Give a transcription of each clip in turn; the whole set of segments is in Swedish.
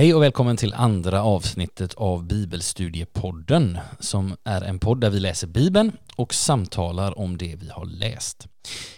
Hej och välkommen till andra avsnittet av Bibelstudiepodden som är en podd där vi läser Bibeln och samtalar om det vi har läst.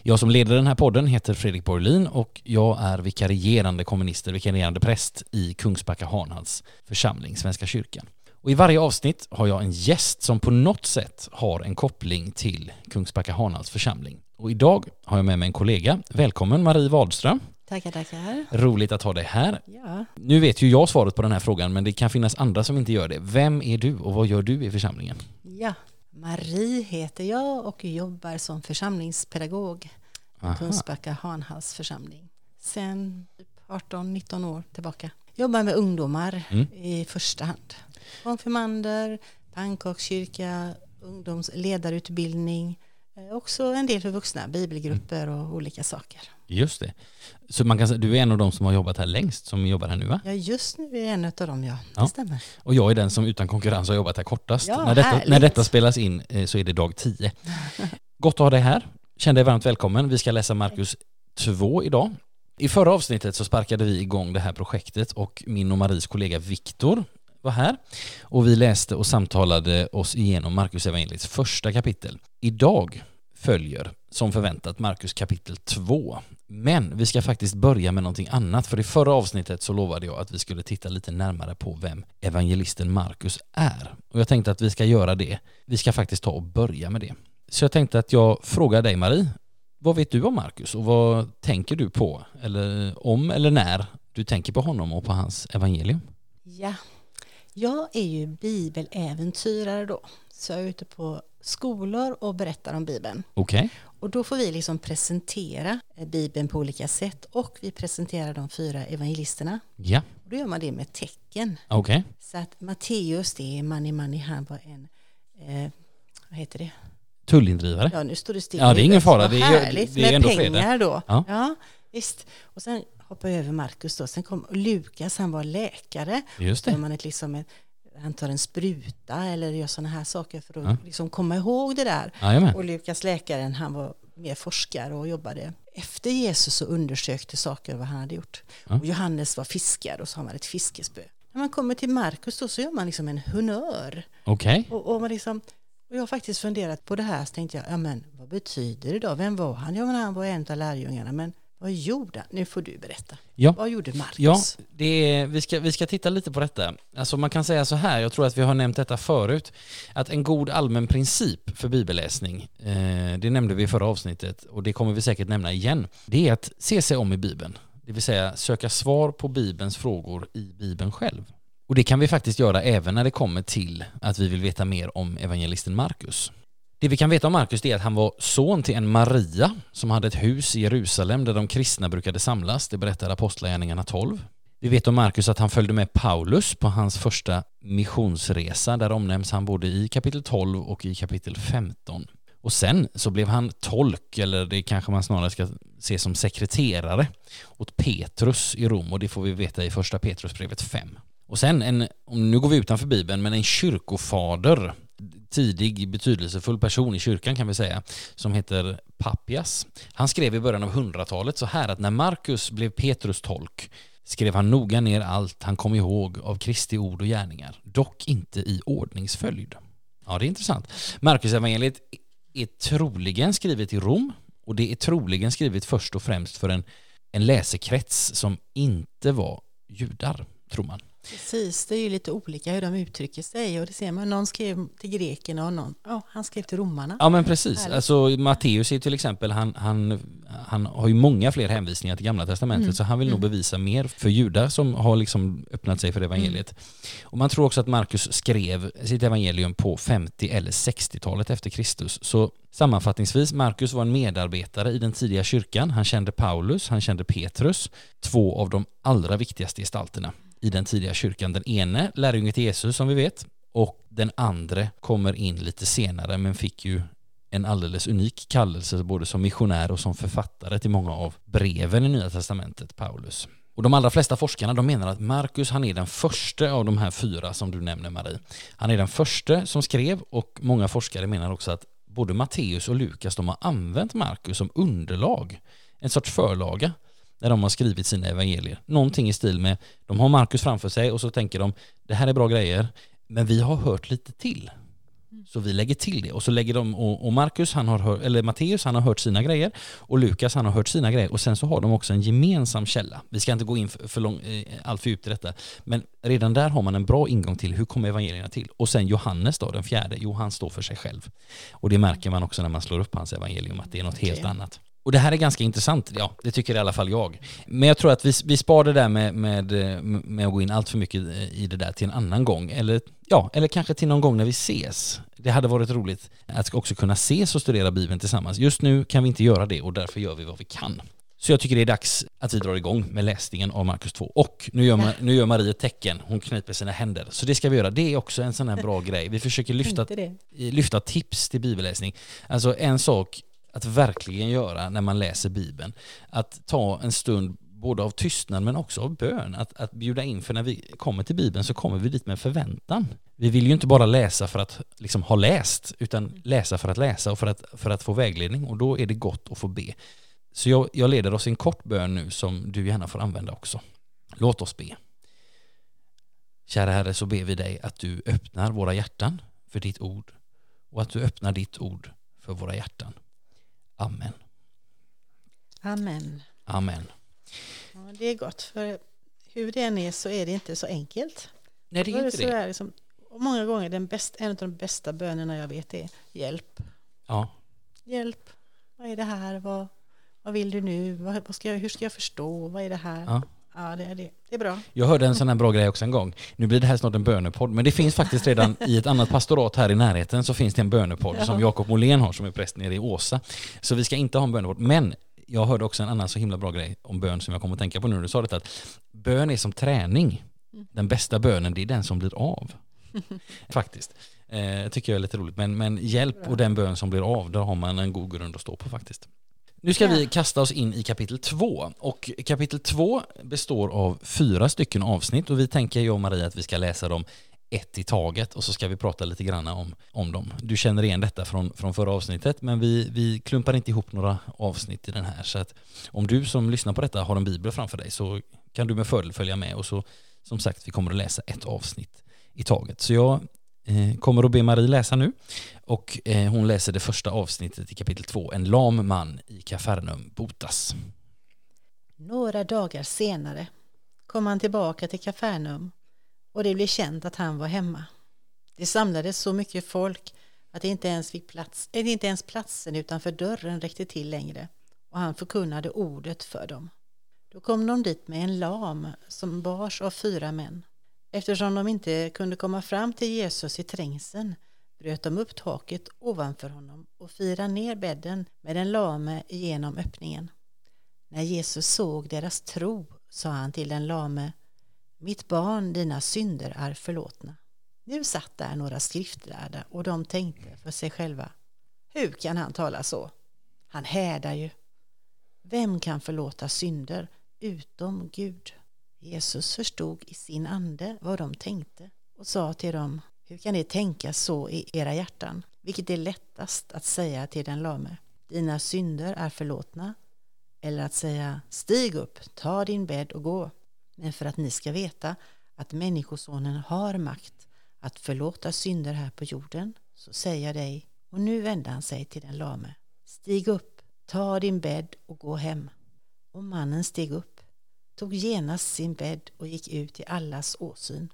Jag som leder den här podden heter Fredrik Borlin och jag är vikarierande kommunister, vikarierande präst i Kungsbacka Hanhals församling, Svenska kyrkan. Och I varje avsnitt har jag en gäst som på något sätt har en koppling till Kungsbacka Hanhals församling. Och idag har jag med mig en kollega. Välkommen Marie Wadström. Tackar, tackar. Roligt att ha dig här. Ja. Nu vet ju jag svaret på den här frågan, men det kan finnas andra som inte gör det. Vem är du och vad gör du i församlingen? ja, Marie heter jag och jobbar som församlingspedagog Aha. Kungsbacka Hanhals församling. Sen 18-19 år tillbaka. Jobbar med ungdomar Mm. i första hand. Konfirmander, pannkakskyrka, ungdomsledarutbildning. Eh, Också en del för vuxna, bibelgrupper och olika saker. Just det. Så man kan säga, du är en av de som har jobbat här längst, som jobbar här nu va? Ja, just nu är en av dem, ja. Ja. Det stämmer. Och jag är den som utan konkurrens har jobbat här kortast. Ja, när, detta, när detta spelas in eh, så är det dag 10. Gott att ha dig här. Känn dig varmt välkommen. Vi ska läsa Markus 2 idag. I förra avsnittet så sparkade vi igång det här projektet och min och Maries kollega Viktor var här och vi läste och samtalade oss igenom Markus evangeliets första kapitel. Idag följer som förväntat Markus kapitel 2. Men vi ska faktiskt börja med någonting annat för i förra avsnittet så lovade jag att vi skulle titta lite närmare på vem evangelisten Markus är. Och jag tänkte att vi ska göra det. Vi ska faktiskt ta och börja med det. Så jag tänkte att jag frågar dig Marie, vad vet du om Markus och vad tänker du på, eller om eller när du tänker på honom och på hans evangelium? Ja, jag är ju bibeläventyrare då. Så jag är ute på skolor och berättar om Bibeln. Okej? Och då får vi liksom presentera eh, Bibeln på olika sätt och vi presenterar de fyra evangelisterna. Ja, Och då gör man det med tecken. okej. Så att Matteus, det är Money Money, han var en, eh, vad heter det? Tullindrivare? Ja, nu står det still. Ja, det är ingen fara. Det är- härligt, det är med ändå pengar fredag. då. Ja. Ja. visst. Och sen hoppar jag över Markus då. Sen kom Lukas, han var läkare. Just det. man ett, liksom ett, han tar en spruta eller gör sådana här saker för att Ja. liksom komma ihåg det där. Jajamän. Och Lukas läkaren, han var mer forskare och jobbade efter Jesus och undersökte saker vad han hade gjort. Ja. Och Johannes var fiskare och så har man ett fiskespö. När man kommer till Markus då så gör man liksom en honnör. Okej. Och, och, man liksom, och jag har faktiskt funderat på det här så tänkte jag, ja men vad betyder det då? Vem var han? Ja men han var en av lärjungarna, men vad gjorde han? Nu får du berätta. Ja. Vad gjorde Markus? Ja, det är, vi, ska, vi ska titta lite på detta. Alltså man kan säga så här, jag tror att vi har nämnt detta förut, att en god allmän princip för bibelläsning, eh, det nämnde vi i förra avsnittet och det kommer vi säkert nämna igen, det är att se sig om i Bibeln. Det vill säga söka svar på Bibelns frågor i Bibeln själv. Och det kan vi faktiskt göra även när det kommer till att vi vill veta mer om evangelisten Markus. Det vi kan veta om Markus är att han var son till en Maria som hade ett hus i Jerusalem där de kristna brukade samlas. Det berättar Apostlagärningarna 12. Vi vet om Markus att han följde med Paulus på hans första missionsresa. Där omnämns han både i kapitel 12 och i kapitel 15. Och sen så blev han tolk, eller det kanske man snarare ska se som sekreterare, åt Petrus i Rom och det får vi veta i första Petrusbrevet 5. Och sen, en, om nu går vi utanför Bibeln, men en kyrkofader, tidig betydelsefull person i kyrkan kan vi säga, som heter Papias. Han skrev i början av hundratalet så här att när Markus blev Petrus tolk skrev han noga ner allt han kom ihåg av Kristi ord och gärningar, dock inte i ordningsföljd. Ja, det är intressant. Markus evangeliet är troligen skrivet i Rom och det är troligen skrivet först och främst för en, en läsekrets som inte var judar, tror man. Precis, det är ju lite olika hur de uttrycker sig och det ser man. Någon skrev till grekerna och någon, ja, han skrev till romarna. Ja men precis, Härligt. alltså Matteus är till exempel, han, han, han har ju många fler hänvisningar till gamla testamentet Mm. så han vill nog Mm. bevisa mer för judar som har liksom öppnat sig för evangeliet. Mm. Och man tror också att Markus skrev sitt evangelium på 50 eller 60-talet efter Kristus. Så sammanfattningsvis, Markus var en medarbetare i den tidiga kyrkan. Han kände Paulus, han kände Petrus, två av de allra viktigaste gestalterna i den tidiga kyrkan. Den ene, lärjunge till Jesus som vi vet, och den andra kommer in lite senare men fick ju en alldeles unik kallelse både som missionär och som författare till många av breven i Nya Testamentet, Paulus. Och de allra flesta forskarna de menar att Markus han är den första av de här fyra som du nämner Marie. Han är den första som skrev och många forskare menar också att både Matteus och Lukas de har använt Markus som underlag, en sorts förlaga när de har skrivit sina evangelier. Någonting i stil med, de har Markus framför sig och så tänker de, det här är bra grejer, men vi har hört lite till. Så vi lägger till det och så lägger de, och, och Marcus, han har hört, eller Matteus, han har hört sina grejer och Lukas, han har hört sina grejer och sen så har de också en gemensam källa. Vi ska inte gå in för, för lång, eh, allt för djupt i detta, men redan där har man en bra ingång till hur kommer evangelierna till? Och sen Johannes då, den fjärde, jo han står för sig själv. Och det märker man också när man slår upp hans evangelium, att det är något helt Okej. annat. Och det här är ganska intressant, ja det tycker i alla fall jag. Men jag tror att vi, vi spar det där med, med, med att gå in allt för mycket i det där till en annan gång. Eller, ja, eller kanske till någon gång när vi ses. Det hade varit roligt att också kunna ses och studera Bibeln tillsammans. Just nu kan vi inte göra det och därför gör vi vad vi kan. Så jag tycker det är dags att vi drar igång med läsningen av Markus 2. Och nu gör, nu gör Marie ett tecken, hon kniper sina händer. Så det ska vi göra. Det är också en sån här bra grej. Vi försöker lyfta lyfta tips till bibelläsning. Alltså en sak att verkligen göra när man läser Bibeln, att ta en stund både av tystnad men också av bön, att, att bjuda in, för när vi kommer till Bibeln så kommer vi dit med förväntan. Vi vill ju inte bara läsa för att liksom ha läst, utan läsa för att läsa och för att, för att få vägledning och då är det gott att få be. Så jag, jag leder oss i en kort bön nu som du gärna får använda också. Låt oss be. Kära Herre, så ber vi dig att du öppnar våra hjärtan för ditt ord och att du öppnar ditt ord för våra hjärtan. Amen. Amen. Amen. Ja, det är gott, för hur det än är så är det inte så enkelt. Nej, det är är inte det. där, liksom, och många gånger den bästa, en av de bästa bönerna jag vet är hjälp. Ja, Hjälp. Vad är det här? Vad, vad vill du nu? Vad, vad ska jag, hur ska jag förstå? Vad är det här? ja. Ja, det, är det, det är bra. Jag hörde en sån här bra grej också en gång. Nu blir det här snart en bönepodd, men det finns faktiskt redan i ett annat pastorat här i närheten så finns det en bönepodd som Jaha. Jakob Molén har som är präst nere i Åsa. Så vi ska inte ha en bönepodd, men jag hörde också en annan så himla bra grej om bön som jag kommer att tänka på nu när du sa detta. Att bön är som träning. Den bästa bönen, det är den som blir av. faktiskt. Eh, tycker jag är lite roligt. Men, men hjälp och den bön som blir av, där har man en god grund att stå på faktiskt. Nu ska Ja. vi kasta oss in i kapitel 2 och kapitel 2 består av fyra stycken avsnitt och vi tänker jag och Maria att vi ska läsa dem ett i taget och så ska vi prata lite grann om, om dem. Du känner igen detta från, från förra avsnittet men vi, vi klumpar inte ihop några avsnitt i den här så att om du som lyssnar på detta har en bibel framför dig så kan du med fördel följa med och så som sagt vi kommer att läsa ett avsnitt i taget. Så jag Eh, kommer att be Marie läsa nu och eh, hon läser det första avsnittet i kapitel 2. En lam man i Kafarnaum botas. Några dagar senare kom han tillbaka till Kafarnaum och det blev känt att han var hemma. Det samlades så mycket folk att det inte ens, fick plats, eh, inte ens platsen utanför dörren räckte till längre och han förkunnade ordet för dem. Då kom de dit med en lam som bars av fyra män. Eftersom de inte kunde komma fram till Jesus i trängseln bröt de upp taket ovanför honom och firade ner bädden med den lame genom öppningen. När Jesus såg deras tro sa han till den lame Mitt barn, dina synder är förlåtna. Nu satt där några skriftlärda och de tänkte för sig själva Hur kan han tala så? Han hädar ju. Vem kan förlåta synder utom Gud? Jesus förstod i sin ande vad de tänkte och sa till dem Hur kan ni tänka så i era hjärtan? Vilket är lättast att säga till den lame Dina synder är förlåtna eller att säga stig upp, ta din bädd och gå. Men för att ni ska veta att Människosonen har makt att förlåta synder här på jorden så säger jag dig och nu vände han sig till den lame. Stig upp, ta din bädd och gå hem. Och mannen steg upp, tog genast sin bädd och gick ut i allas åsyn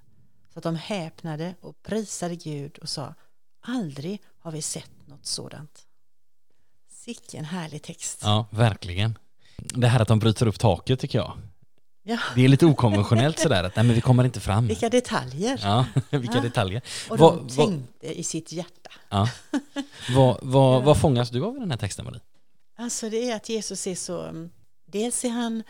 så att de häpnade och prisade Gud och sa aldrig har vi sett något sådant. Sicken härlig text. Ja, verkligen. Det här att de bryter upp taket tycker jag. Ja, Det är lite okonventionellt sådär att nej men vi kommer inte fram. vilka detaljer. Ja, vilka Ja. detaljer. Och Vad- de vad- tänkte i sitt hjärta. Ja. Vad, vad, vad fångas du av i den här texten Marie? Alltså det är att Jesus är så, mm, dels är han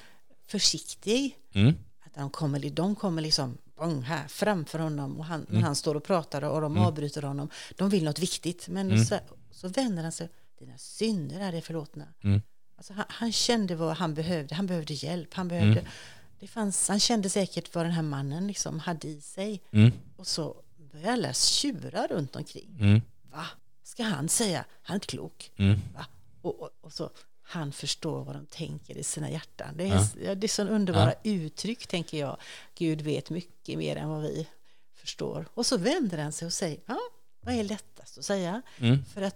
försiktig, Mm. att de kommer, de kommer liksom bong, här framför honom och han, när han står och pratar och de Mm. avbryter honom. De vill något viktigt, men Mm. så, så vänder han sig, dina synder är det förlåtna. Mm. Alltså han, han kände vad han behövde, han behövde hjälp, han behövde, Mm. det fanns, han kände säkert vad den här mannen liksom hade i sig. Mm. Och så började alla tjura runt omkring. Mm. Va? Ska han säga? Han är inte klok. Mm. Va? Och, och, och så, han förstår vad de tänker i sina hjärtan. Det är, ja. det är så underbara ja. uttryck, tänker jag. Gud vet mycket mer än vad vi förstår. Och så vänder han sig och säger, ja, vad är lättast att säga? Mm. För att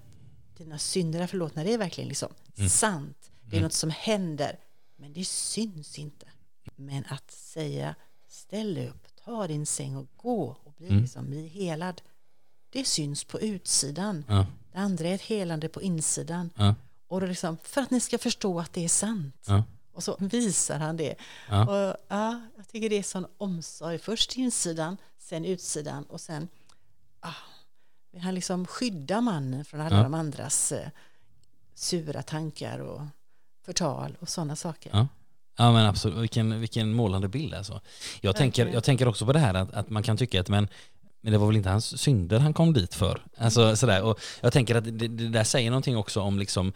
dina synder är förlåtna, det är verkligen liksom mm. sant. Det är mm. något som händer, men det syns inte. Men att säga, ställ upp, ta din säng och gå och bli, mm. liksom, bli helad, det syns på utsidan. Ja. Det andra är ett helande på insidan. Och då liksom, för att ni ska förstå att det är sant. Ja. Och så visar han det. Ja. Och, ja, jag tycker det är sån omsorg. Först insidan, sen utsidan och sen ah, han liksom skyddar mannen från alla ja. de andras eh, sura tankar och förtal och sådana saker. Ja. Ja men absolut, vilken, vilken målande bild alltså. Jag tänker, jag tänker också på det här att, att man kan tycka att men, men det var väl inte hans synder han kom dit för. Alltså sådär, och jag tänker att det, det där säger någonting också om liksom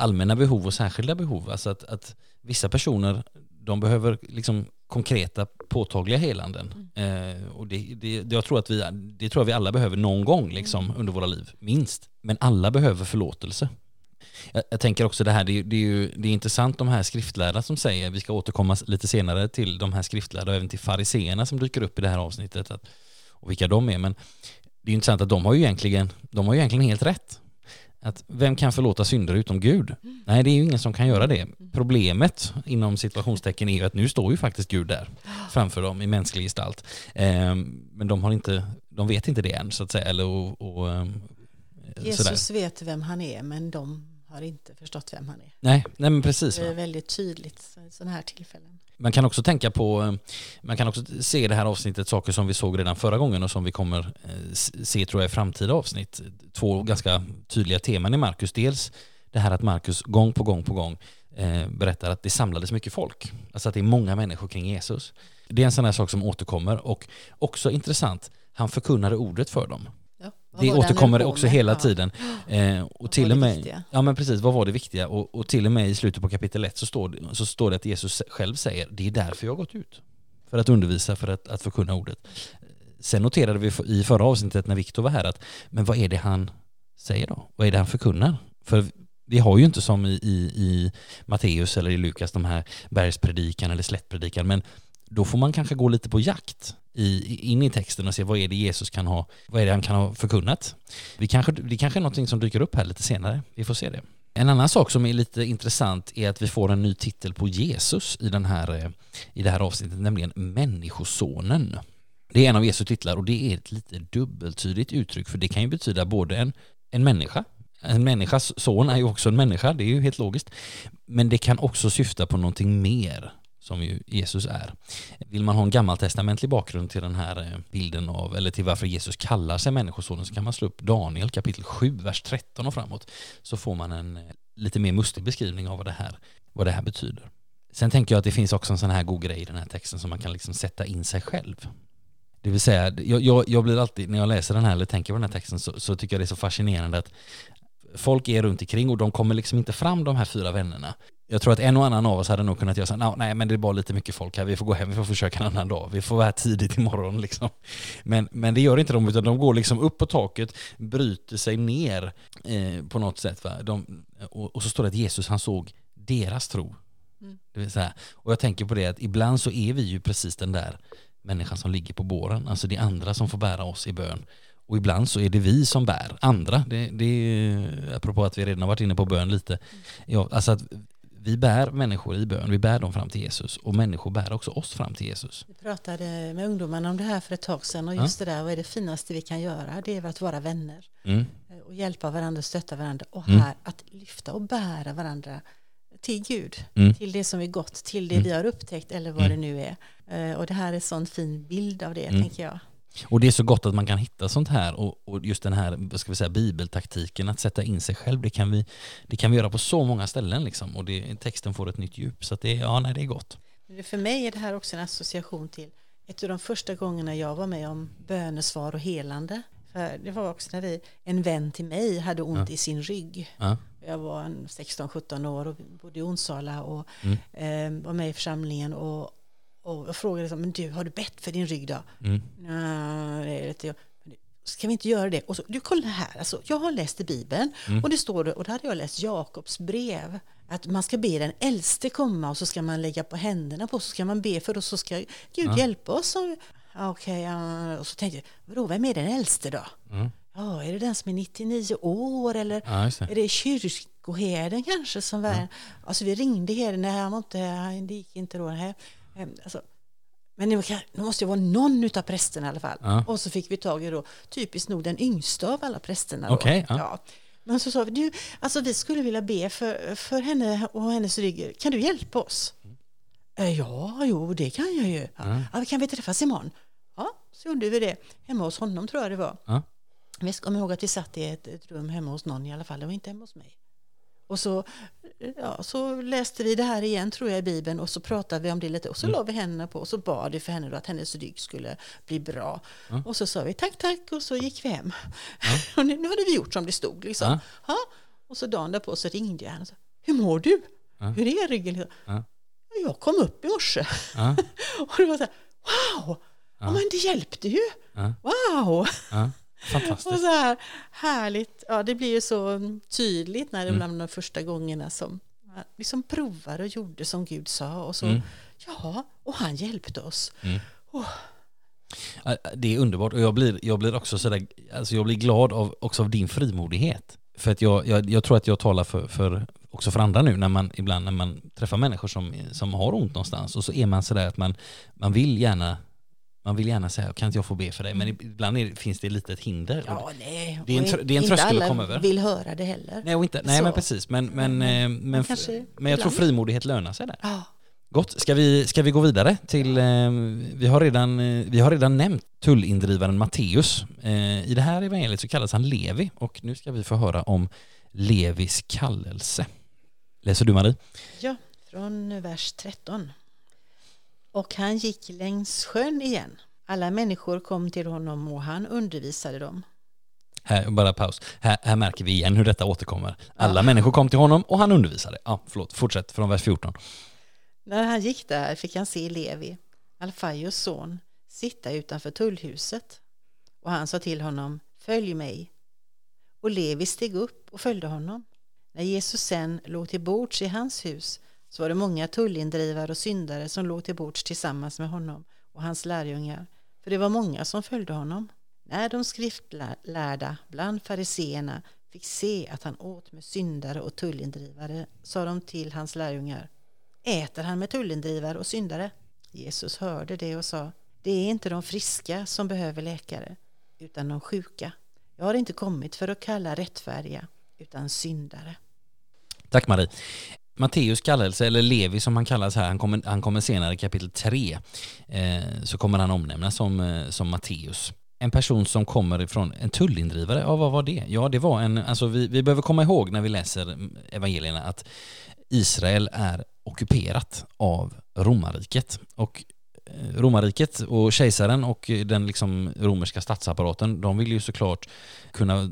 allmänna behov och särskilda behov. Alltså att, att vissa personer, de behöver liksom konkreta påtagliga helanden. Mm. Eh, och det, det, jag tror att vi, det tror jag vi alla behöver någon gång liksom, mm. under våra liv, minst. Men alla behöver förlåtelse. Jag, jag tänker också det här, det, det, är ju det är intressant de här skriftlärda som säger, vi ska återkomma lite senare till de här skriftlärda och även till fariseerna som dyker upp i det här avsnittet att, och vilka de är. Men det är intressant att de har ju egentligen, de har ju egentligen helt rätt. Att vem kan förlåta synder utom Gud? Nej, det är ju ingen som kan göra det. Problemet inom situationstecken är ju att nu står ju faktiskt Gud där framför dem i mänsklig gestalt. Eh, men de har inte, de vet inte det än så att säga. Eller, och, och, eh, Jesus sådär. vet vem han är men de har inte förstått vem han är. Nej, nej men precis. Det är väldigt tydligt i sådana här tillfällen. Man kan också tänka på, eh, man kan också se i det här avsnittet saker som vi såg redan förra gången och som vi kommer eh, se tror jag i framtida avsnitt. Två ganska tydliga teman i Markus. Dels det här att Markus gång på gång på gång eh, berättar att det samlades mycket folk. Alltså att det är många människor kring Jesus. Det är en sån här sak som återkommer och också intressant, han förkunnade ordet för dem. Det återkommer också hela tiden. Eh, och till och med, ja men precis, vad var det viktiga? Och, och till och med i slutet på kapitel 1 så står, så står det att Jesus själv säger, det är därför jag har gått ut. För att undervisa, för att, att förkunna ordet. Sen noterade vi i förra avsnittet när Viktor var här att, men vad är det han säger då? Vad är det han förkunnar? För vi har ju inte som i, i, i Matteus eller i Lukas de här bergspredikan eller slättpredikan, men då får man kanske gå lite på jakt i, in i texten och se vad är det Jesus kan ha, vad är det han kan ha förkunnat. Vi kanske, det kanske är någonting som dyker upp här lite senare, vi får se det. En annan sak som är lite intressant är att vi får en ny titel på Jesus i, den här, eh, i det här avsnittet, nämligen Människosonen. Det är en av Jesu titlar och det är ett lite dubbeltydigt uttryck för det kan ju betyda både en, en människa, en människas son är ju också en människa, det är ju helt logiskt, men det kan också syfta på någonting mer som ju Jesus är. Vill man ha en gammaltestamentlig bakgrund till den här eh, bilden av, eller till varför Jesus kallar sig människosonen så kan man slå upp Daniel kapitel 7, vers 13 och framåt. Så får man en eh, lite mer mustig beskrivning av vad det här, vad det här betyder. Sen tänker jag att det finns också en sån här god grej i den här texten som man kan liksom sätta in sig själv. Det vill säga, jag, jag, jag blir alltid, när jag läser den här eller tänker på den här texten så, så tycker jag det är så fascinerande att folk är runt omkring och de kommer liksom inte fram de här fyra vännerna. Jag tror att en och annan av oss hade nog kunnat göra så här, nej men det är bara lite mycket folk här, vi får gå hem, vi får försöka en annan dag, vi får vara här tidigt imorgon liksom. Men, men det gör inte de, utan de går liksom upp på taket, bryter sig ner eh, på något sätt. Va? De, och, och, så står det att Jesus han såg deras tro. Mm. Det vill säga, och jag tänker på det att ibland så är vi ju precis den där människan som ligger på båren, alltså det är andra som får bära oss i bön. Och ibland så är det vi som bär andra. Det, det är, apropå att vi redan har varit inne på bön lite. Ja, alltså att vi bär människor i bön, vi bär dem fram till Jesus och människor bär också oss fram till Jesus. Vi pratade med ungdomarna om det här för ett tag sedan och just ja. det där, vad är det finaste vi kan göra? Det är att vara vänner mm. och hjälpa varandra, stötta varandra och mm. här mm. att lyfta och bära varandra till Gud, mm. till det som är gott, till det mm. vi har upptäckt eller vad mm. det nu är. Eh, och det här är en sån fin bild av det, tänker jag. Och det är så gott att man kan hitta sånt här och, och, just den här ska vi säga, bibeltaktiken att sätta in sig själv, det kan vi, det kan vi göra på så många ställen liksom, och det, texten får ett nytt djup. Så det, ja, nej, det är gott. För mig är det här också en association till ett av de första gångerna jag var med om bönesvar och helande. För det var också när vi, en vän till mig hade ont ja. i sin rygg. Ja. Jag var 16-17 år och bodde i Onsala och mm. eh, var med i församlingen och och jag frågade liksom, men du, har du bett för din rygg då? Mm. Nej, det är ska vi inte göra det? Och så, du kolla här, alltså, jag har läst i Bibeln Mm. och det står och då hade jag läst Jakobs brev. Att man ska be den äldste komma och så ska man lägga på händerna på så ska man be för och så ska Gud hjälpa oss. Och, ja, okej, ja, och så tänkte jag, vadå, vem är den äldste då? Mm. Ja, är det den som är 99 år eller Ja, är det kyrkoherden kanske som var... Alltså vi ringde herden, han var inte, det gick inte då. Nej. Ehm, Alltså, men det måste ju vara någon utav prästerna i alla fall. Ja. Och så fick vi tag i då, typiskt nog den yngsta av alla prästerna. Då. Okej, ja. Men så sa vi, du, alltså vi skulle vilja be för, för henne och hennes rygg. Kan du hjälpa oss? "Eh, Ja, jo, det kan jag ju. Ja. Ja, kan vi träffas imorgon? Ja, så gjorde vi det. Hemma hos honom tror jag det var. Ja. Vi ska ihåg att vi satt i ett, ett rum hemma hos någon i alla fall, det var inte hemma hos mig. Och så, ja, så läste vi det här igen tror jag i Bibeln och så pratade vi om det lite och så la vi händerna på och så bad vi för henne då att hennes rygg skulle bli bra. Och så sa vi tack tack och så gick vi hem. och nu, nu hade vi gjort som det stod liksom. Ja. Ja. Och så dagen därpå så ringde jag henne och sa hur mår du? Hur är ryggen? Ja. Jag kom upp i morse och det var så här wow, ja. men det hjälpte ju. Wow! Ja. Och Fantastiskt. så här härligt, ja det blir ju så tydligt när det Mm. de första gångerna som man liksom provade och gjorde som Gud sa och så, Mm. ja, och han hjälpte oss. Ja, Det är underbart och jag blir, jag blir också sådär, alltså jag blir glad av, också av din frimodighet. För att jag, jag, jag tror att jag talar för, för, också för andra nu när man ibland när man träffar människor som, som har ont någonstans och så är man sådär att man, man vill gärna man vill gärna säga, kan inte jag få be för dig? Men ibland är, finns det lite ett hinder. Ja, nej. Det är en och tr- det är en inte tröskel att alla komma över. vill höra det heller. Nej, och inte, nej Så. men precis, men, men, Men, eh, men, men jag tror frimodighet lönar sig där. Ja, Gott, ska vi, ska vi gå vidare till, eh, vi, har redan, eh, vi har redan nämnt tullindrivaren Matteus. Eh, I det här evangeliet så kallas han Levi och nu ska vi få höra om Levis kallelse. Läser du Marie? ja, från vers 13. Och han gick längs sjön igen. Alla människor kom till honom och han undervisade dem. Här, bara paus. Här, här märker vi igen hur detta återkommer. Alla människor kom till honom och han undervisade. Ja, förlåt, fortsätt från vers 14. När han gick där fick han se Levi, Alfaios son, sitta utanför tullhuset. Och han sa till honom, följ mig. Och Levi steg upp och följde honom. När Jesus sen låg till bords i hans hus så var det många tullindrivare och syndare som låg till bords tillsammans med honom och hans lärjungar, för det var många som följde honom. När de skriftlärda bland fariseerna fick se att han åt med syndare och tullindrivare sa de till hans lärjungar Äter han med tullindrivare och syndare? Jesus hörde det och sa Det är inte de friska som behöver läkare utan de sjuka. Jag har inte kommit för att kalla rättfärdiga utan syndare. Tack Marie. Matteus kallelse, eller Levi som han kallas här, han kommer, han kommer senare i kapitel 3, eh, så kommer han omnämnas som, eh, som Matteus. En person som kommer ifrån en tullindrivare, ja vad var det? Ja det var en, alltså vi, vi behöver komma ihåg när vi läser mm, evangelierna att Israel är ockuperat av romarriket. Och eh, romarriket och kejsaren och den liksom romerska statsapparaten, de vill ju såklart kunna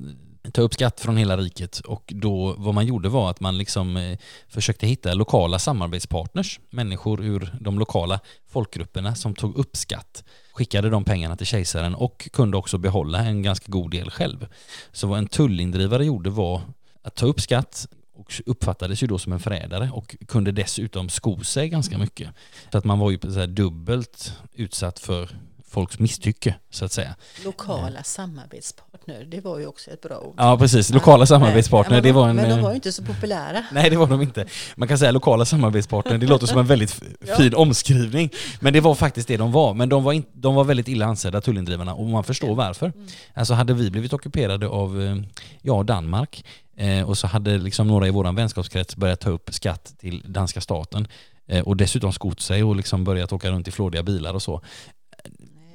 ta upp skatt från hela riket och då vad man gjorde var att man liksom eh, försökte hitta lokala samarbetspartners, människor ur de lokala folkgrupperna som tog upp skatt, skickade de pengarna till kejsaren och kunde också behålla en ganska god del själv. Så vad en tullindrivare gjorde var att ta upp skatt och uppfattades ju då som en förrädare och kunde dessutom sko sig ganska mycket. Så att man var ju så här dubbelt utsatt för folks misstycke så att säga. Lokala samarbetspartner, det var ju också ett bra ord. Ja precis, lokala samarbetspartner, men, det var en... Men de eh, var ju inte så populära. Nej det var de inte. Man kan säga lokala samarbetspartner, det låter som en väldigt f- Ja. fin omskrivning. Men det var faktiskt det de var. Men de var, in, de var väldigt illa ansedda tullindrivarna och man förstår varför. Alltså hade vi blivit ockuperade av eh, ja, Danmark eh, och så hade liksom några i våran vänskapskrets börjat ta upp skatt till danska staten eh, och dessutom skott sig och liksom börjat åka runt i flådiga bilar och så.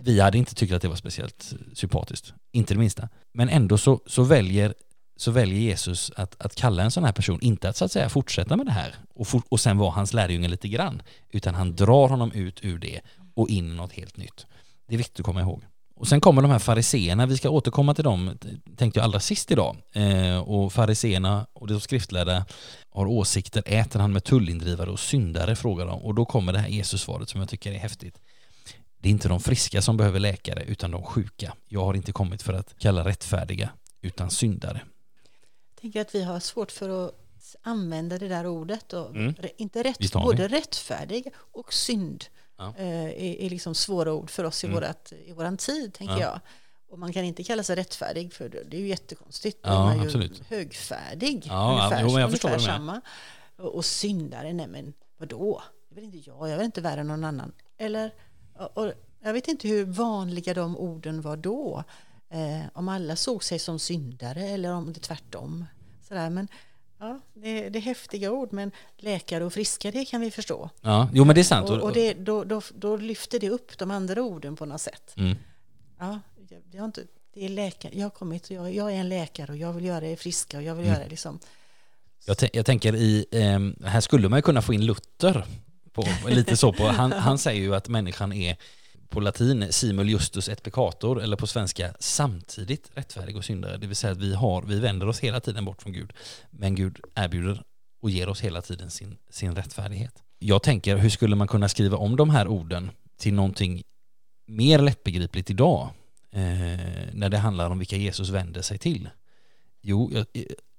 Vi hade inte tyckt att det var speciellt sympatiskt, inte det minsta. Men ändå så, så, väljer, så väljer Jesus att, att kalla en sån här person, inte att så att säga fortsätta med det här och, for, och sen vara hans lärjunge lite grann, utan han drar honom ut ur det och in i något helt nytt. Det är viktigt att komma ihåg. Och sen kommer de här fariseerna, vi ska återkomma till dem, tänkte jag allra sist idag. Eh, och fariseerna och de skriftlärda har åsikter, äter han med tullindrivare och syndare, frågar de. Och då kommer det här Jesus-svaret som jag tycker är häftigt. Det är inte de friska som behöver läkare utan de sjuka. Jag har inte kommit för att kalla rättfärdiga utan syndare. Jag tänker att vi har svårt för att använda det där ordet. Och Mm. inte rätt, både rättfärdig och synd Ja. eh, är, är liksom svåra ord för oss i, Mm. vårat, i våran tid, tänker Ja. jag. Och man kan inte kalla sig rättfärdig, för det är ju jättekonstigt. Ja, är man ju absolut. högfärdig. Ja, ungefär, jo, jag förstår ungefär samma. Och, och syndare, nej men vadå? Det är väl inte jag, jag är väl inte värre än någon annan. Eller, och, jag vet inte hur vanliga de orden var då. Eh, om alla såg sig som syndare eller om det tvärtom. Sådär, men ja, det, det är häftiga ord, men läkare och friska, det kan vi förstå. Ja, jo men det är sant. Och, och det, då, då, då lyfter det upp de andra orden på något sätt. Mm. Ja, jag, har inte, det är läkare, jag har kommit och jag, jag är en läkare och jag vill göra er friska och jag vill Mm. göra liksom. Jag, jag tänker i, ehm, här skulle man kunna få in Luther, på, lite så på, han, han säger ju att människan är på latin simul justus et peccator, eller på svenska samtidigt rättfärdig och syndare. Det vill säga att vi, har, vi vänder oss hela tiden bort från Gud, men Gud erbjuder och ger oss hela tiden sin, sin rättfärdighet. Jag tänker, hur skulle man kunna skriva om de här orden till någonting mer lättbegripligt idag, eh, när det handlar om vilka Jesus vänder sig till? Jo, jag,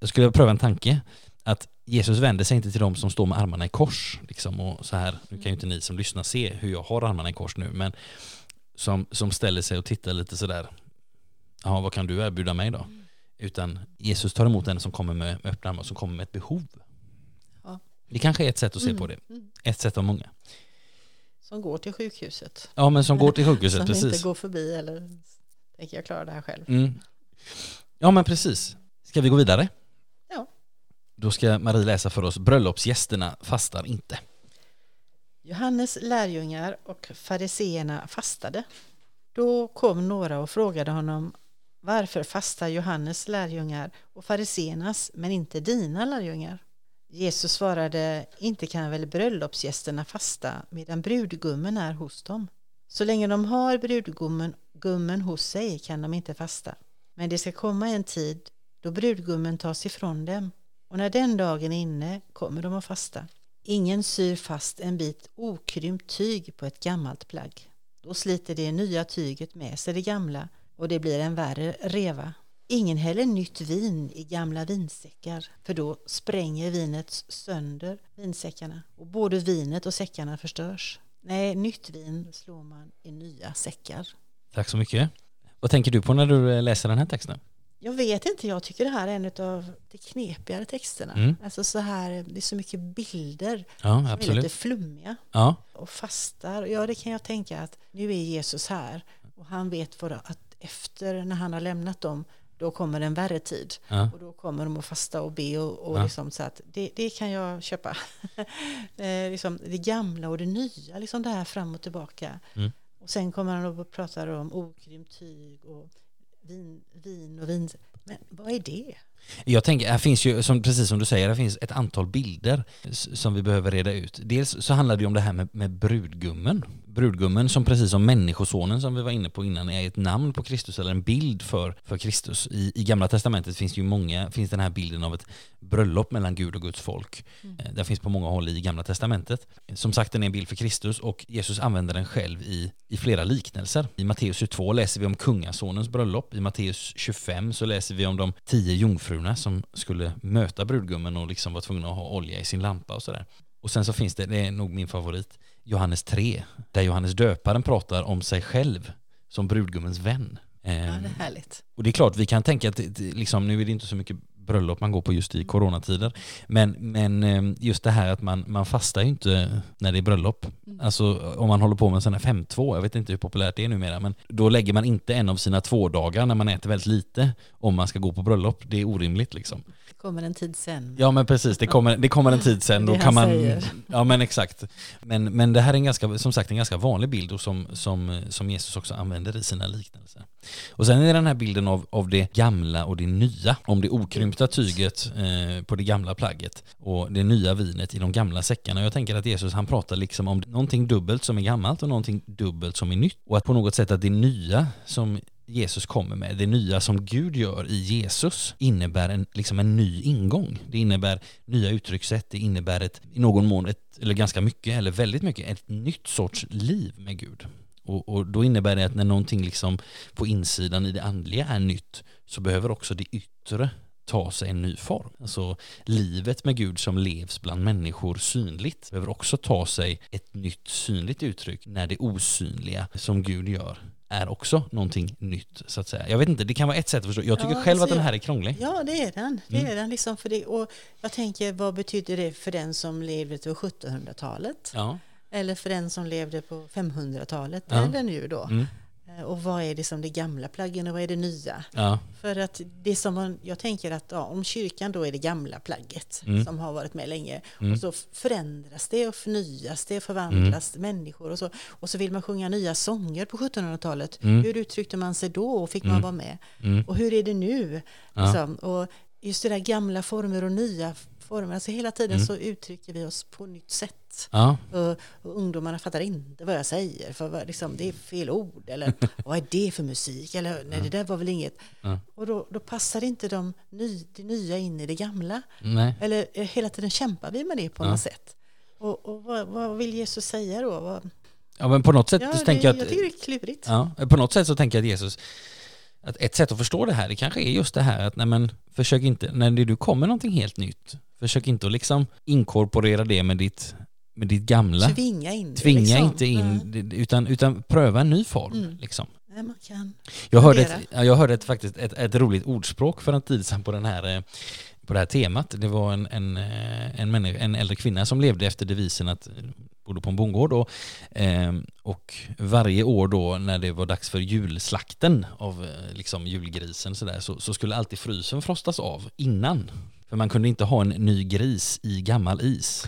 jag skulle pröva en tanke att Jesus vänder sig inte till de som står med armarna i kors. Liksom, och så här, nu kan ju inte ni som lyssnar se hur jag har armarna i kors nu, men som, som ställer sig och tittar lite sådär, ja vad kan du erbjuda mig då? Utan Jesus tar emot den som kommer med, med öppna armar, som kommer med ett behov. Ja. Det kanske är ett sätt att se på det. Mm. Ett sätt av många. Som går till sjukhuset. Ja, men som går till sjukhuset, som precis. inte går förbi eller tänker jag klara det här själv. Mm. Ja, men precis. Ska vi gå vidare? Då ska Marie läsa för oss Bröllopsgästerna fastar inte. Johannes lärjungar och fariseerna fastade. Då kom några och frågade honom varför fastar Johannes lärjungar och fariseernas men inte dina lärjungar? Jesus svarade, inte kan väl bröllopsgästerna fasta medan brudgummen är hos dem. Så länge de har brudgummen gummen hos sig kan de inte fasta. Men det ska komma en tid då brudgummen tas ifrån dem och när den dagen är inne kommer de att fasta. Ingen syr fast en bit okrympt tyg på ett gammalt plagg. Då sliter det nya tyget med sig det gamla och det blir en värre reva. Ingen häller nytt vin i gamla vinsäckar för då spränger vinet sönder vinsäckarna och både vinet och säckarna förstörs. Nej, nytt vin slår man i nya säckar. Tack så mycket. Vad tänker du på när du läser den här texten? Jag vet inte, jag tycker det här är en av de knepigare texterna. Mm. Alltså så här, det är så mycket bilder Ja, som är lite absolut. flummiga. Ja, och fastar. Ja, det kan jag tänka att nu är Jesus här och han vet vad att efter när han har lämnat dem då kommer en värre tid ja. och då kommer de att fasta och be och, och Ja. liksom så att det, det kan jag köpa. eh, liksom det gamla och det nya, liksom det här fram och tillbaka. Mm. Och sen kommer han och pratar om okrympt tyg och vin, vin och vin. Men vad är det? Jag tänker, här finns ju, som, precis som du säger, det finns ett antal bilder som vi behöver reda ut. Dels så handlar det ju om det här med, med brudgummen. Brudgummen som precis som människosonen som vi var inne på innan är ett namn på Kristus eller en bild för, för Kristus. I, I Gamla Testamentet finns ju många, finns den här bilden av ett bröllop mellan Gud och Guds folk. Eh, Den finns på många håll i Gamla Testamentet. Som sagt, den är en bild för Kristus och Jesus använder den själv i, i flera liknelser. I Matteus 22 läser vi om kungasonens bröllop. I Matteus 25 så läser vi om de tio jungfrurna som skulle möta brudgummen och liksom var tvungna att ha olja i sin lampa och sådär. Och sen så finns det, det är nog min favorit, Johannes 3, där Johannes döparen pratar om sig själv som brudgummens vän. Ja, det är härligt. och det är klart, vi kan tänka att liksom, nu är det inte så mycket bröllop man går på just i coronatider. Men, men eh, just det här att man, man fastar ju inte när det är bröllop. Alltså om man håller på med en sån här 5-2, jag vet inte hur populärt det är numera, men då lägger man inte en av sina två dagar när man äter väldigt lite om man ska gå på bröllop. Det är orimligt liksom. Det kommer en tid sen. Ja men precis, det kommer, det kommer en tid sen. Då kan man, säger. ja men exakt. Men, men det här är en ganska, som sagt en ganska vanlig bild och som, som, som Jesus också använder i sina liknelser. Och sen är den här bilden av, av det gamla och det nya. Om det okrympta tyget eh, på det gamla plagget och det nya vinet i de gamla säckarna. Jag tänker att Jesus han pratar liksom om någonting dubbelt som är gammalt och någonting dubbelt som är nytt. Och att på något sätt att det nya som Jesus kommer med, det nya som Gud gör i Jesus innebär en, liksom en ny ingång. Det innebär nya uttryckssätt, det innebär ett, i någon mån, ett, eller ganska mycket, eller väldigt mycket, ett nytt sorts liv med Gud. Och, och då innebär det att när någonting liksom på insidan i det andliga är nytt så behöver också det yttre ta sig en ny form. Alltså livet med Gud som levs bland människor synligt behöver också ta sig ett nytt synligt uttryck när det osynliga som Gud gör är också någonting nytt så att säga. Jag vet inte, det kan vara ett sätt att förstå. Jag tycker Ja, själv att alltså, den här är krånglig. Ja, det är den. Det Mm. är den liksom för det. Och jag tänker, vad betyder det för den som levde på 1700-talet? Ja. Eller för den som levde på 500-talet? Ja. Eller nu då? Mm. Eh, Och vad är det som det gamla plaggen och vad är det nya? Ja. För att det som man, jag tänker att ja, om kyrkan då är det gamla plagget Mm. som har varit med länge Mm. och så förändras det och förnyas det och förvandlas människor och så och så vill man sjunga nya sånger på 1700-talet. Mm. Hur uttryckte man sig då och fick man Mm. vara med? Mm. Och hur är det nu? Ja. Liksom? Och just det där gamla former och nya former, alltså hela tiden Mm. så uttrycker vi oss på nytt sätt. Ja. Och, och ungdomarna fattar inte vad jag säger, för liksom, det är fel ord, eller vad är det för musik, eller nej det där var väl inget. Ja. Och då, då passar inte de ny, det nya in i det gamla. Nej. Eller eh, hela tiden kämpar vi med det på Ja. något sätt. Och, och vad, vad vill Jesus säga då? Vad, Ja men på något sätt ja, så det, tänker jag jag att tycker det är klurigt. Ja, på något sätt så tänker jag att Jesus, att ett sätt att förstå det här, det kanske är just det här att nej men, försök inte, när det du kommer någonting helt nytt, försök inte att liksom inkorporera det med ditt, med ditt gamla. Tvinga in Tvinga liksom. inte in, det, utan, utan pröva en ny form. Mm. Liksom. Nej, man kan. Jag hörde, ett, jag hörde ett, faktiskt ett, ett roligt ordspråk för en tid sedan på, den här, eh, på det här temat. Det var en, en, eh, en, människa, en äldre kvinna som levde efter devisen att bodde på en bondgård då, eh, och varje år då när det var dags för julslakten av eh, liksom julgrisen så, där, så, så skulle alltid frysen frostas av innan. För man kunde inte ha en ny gris i gammal is.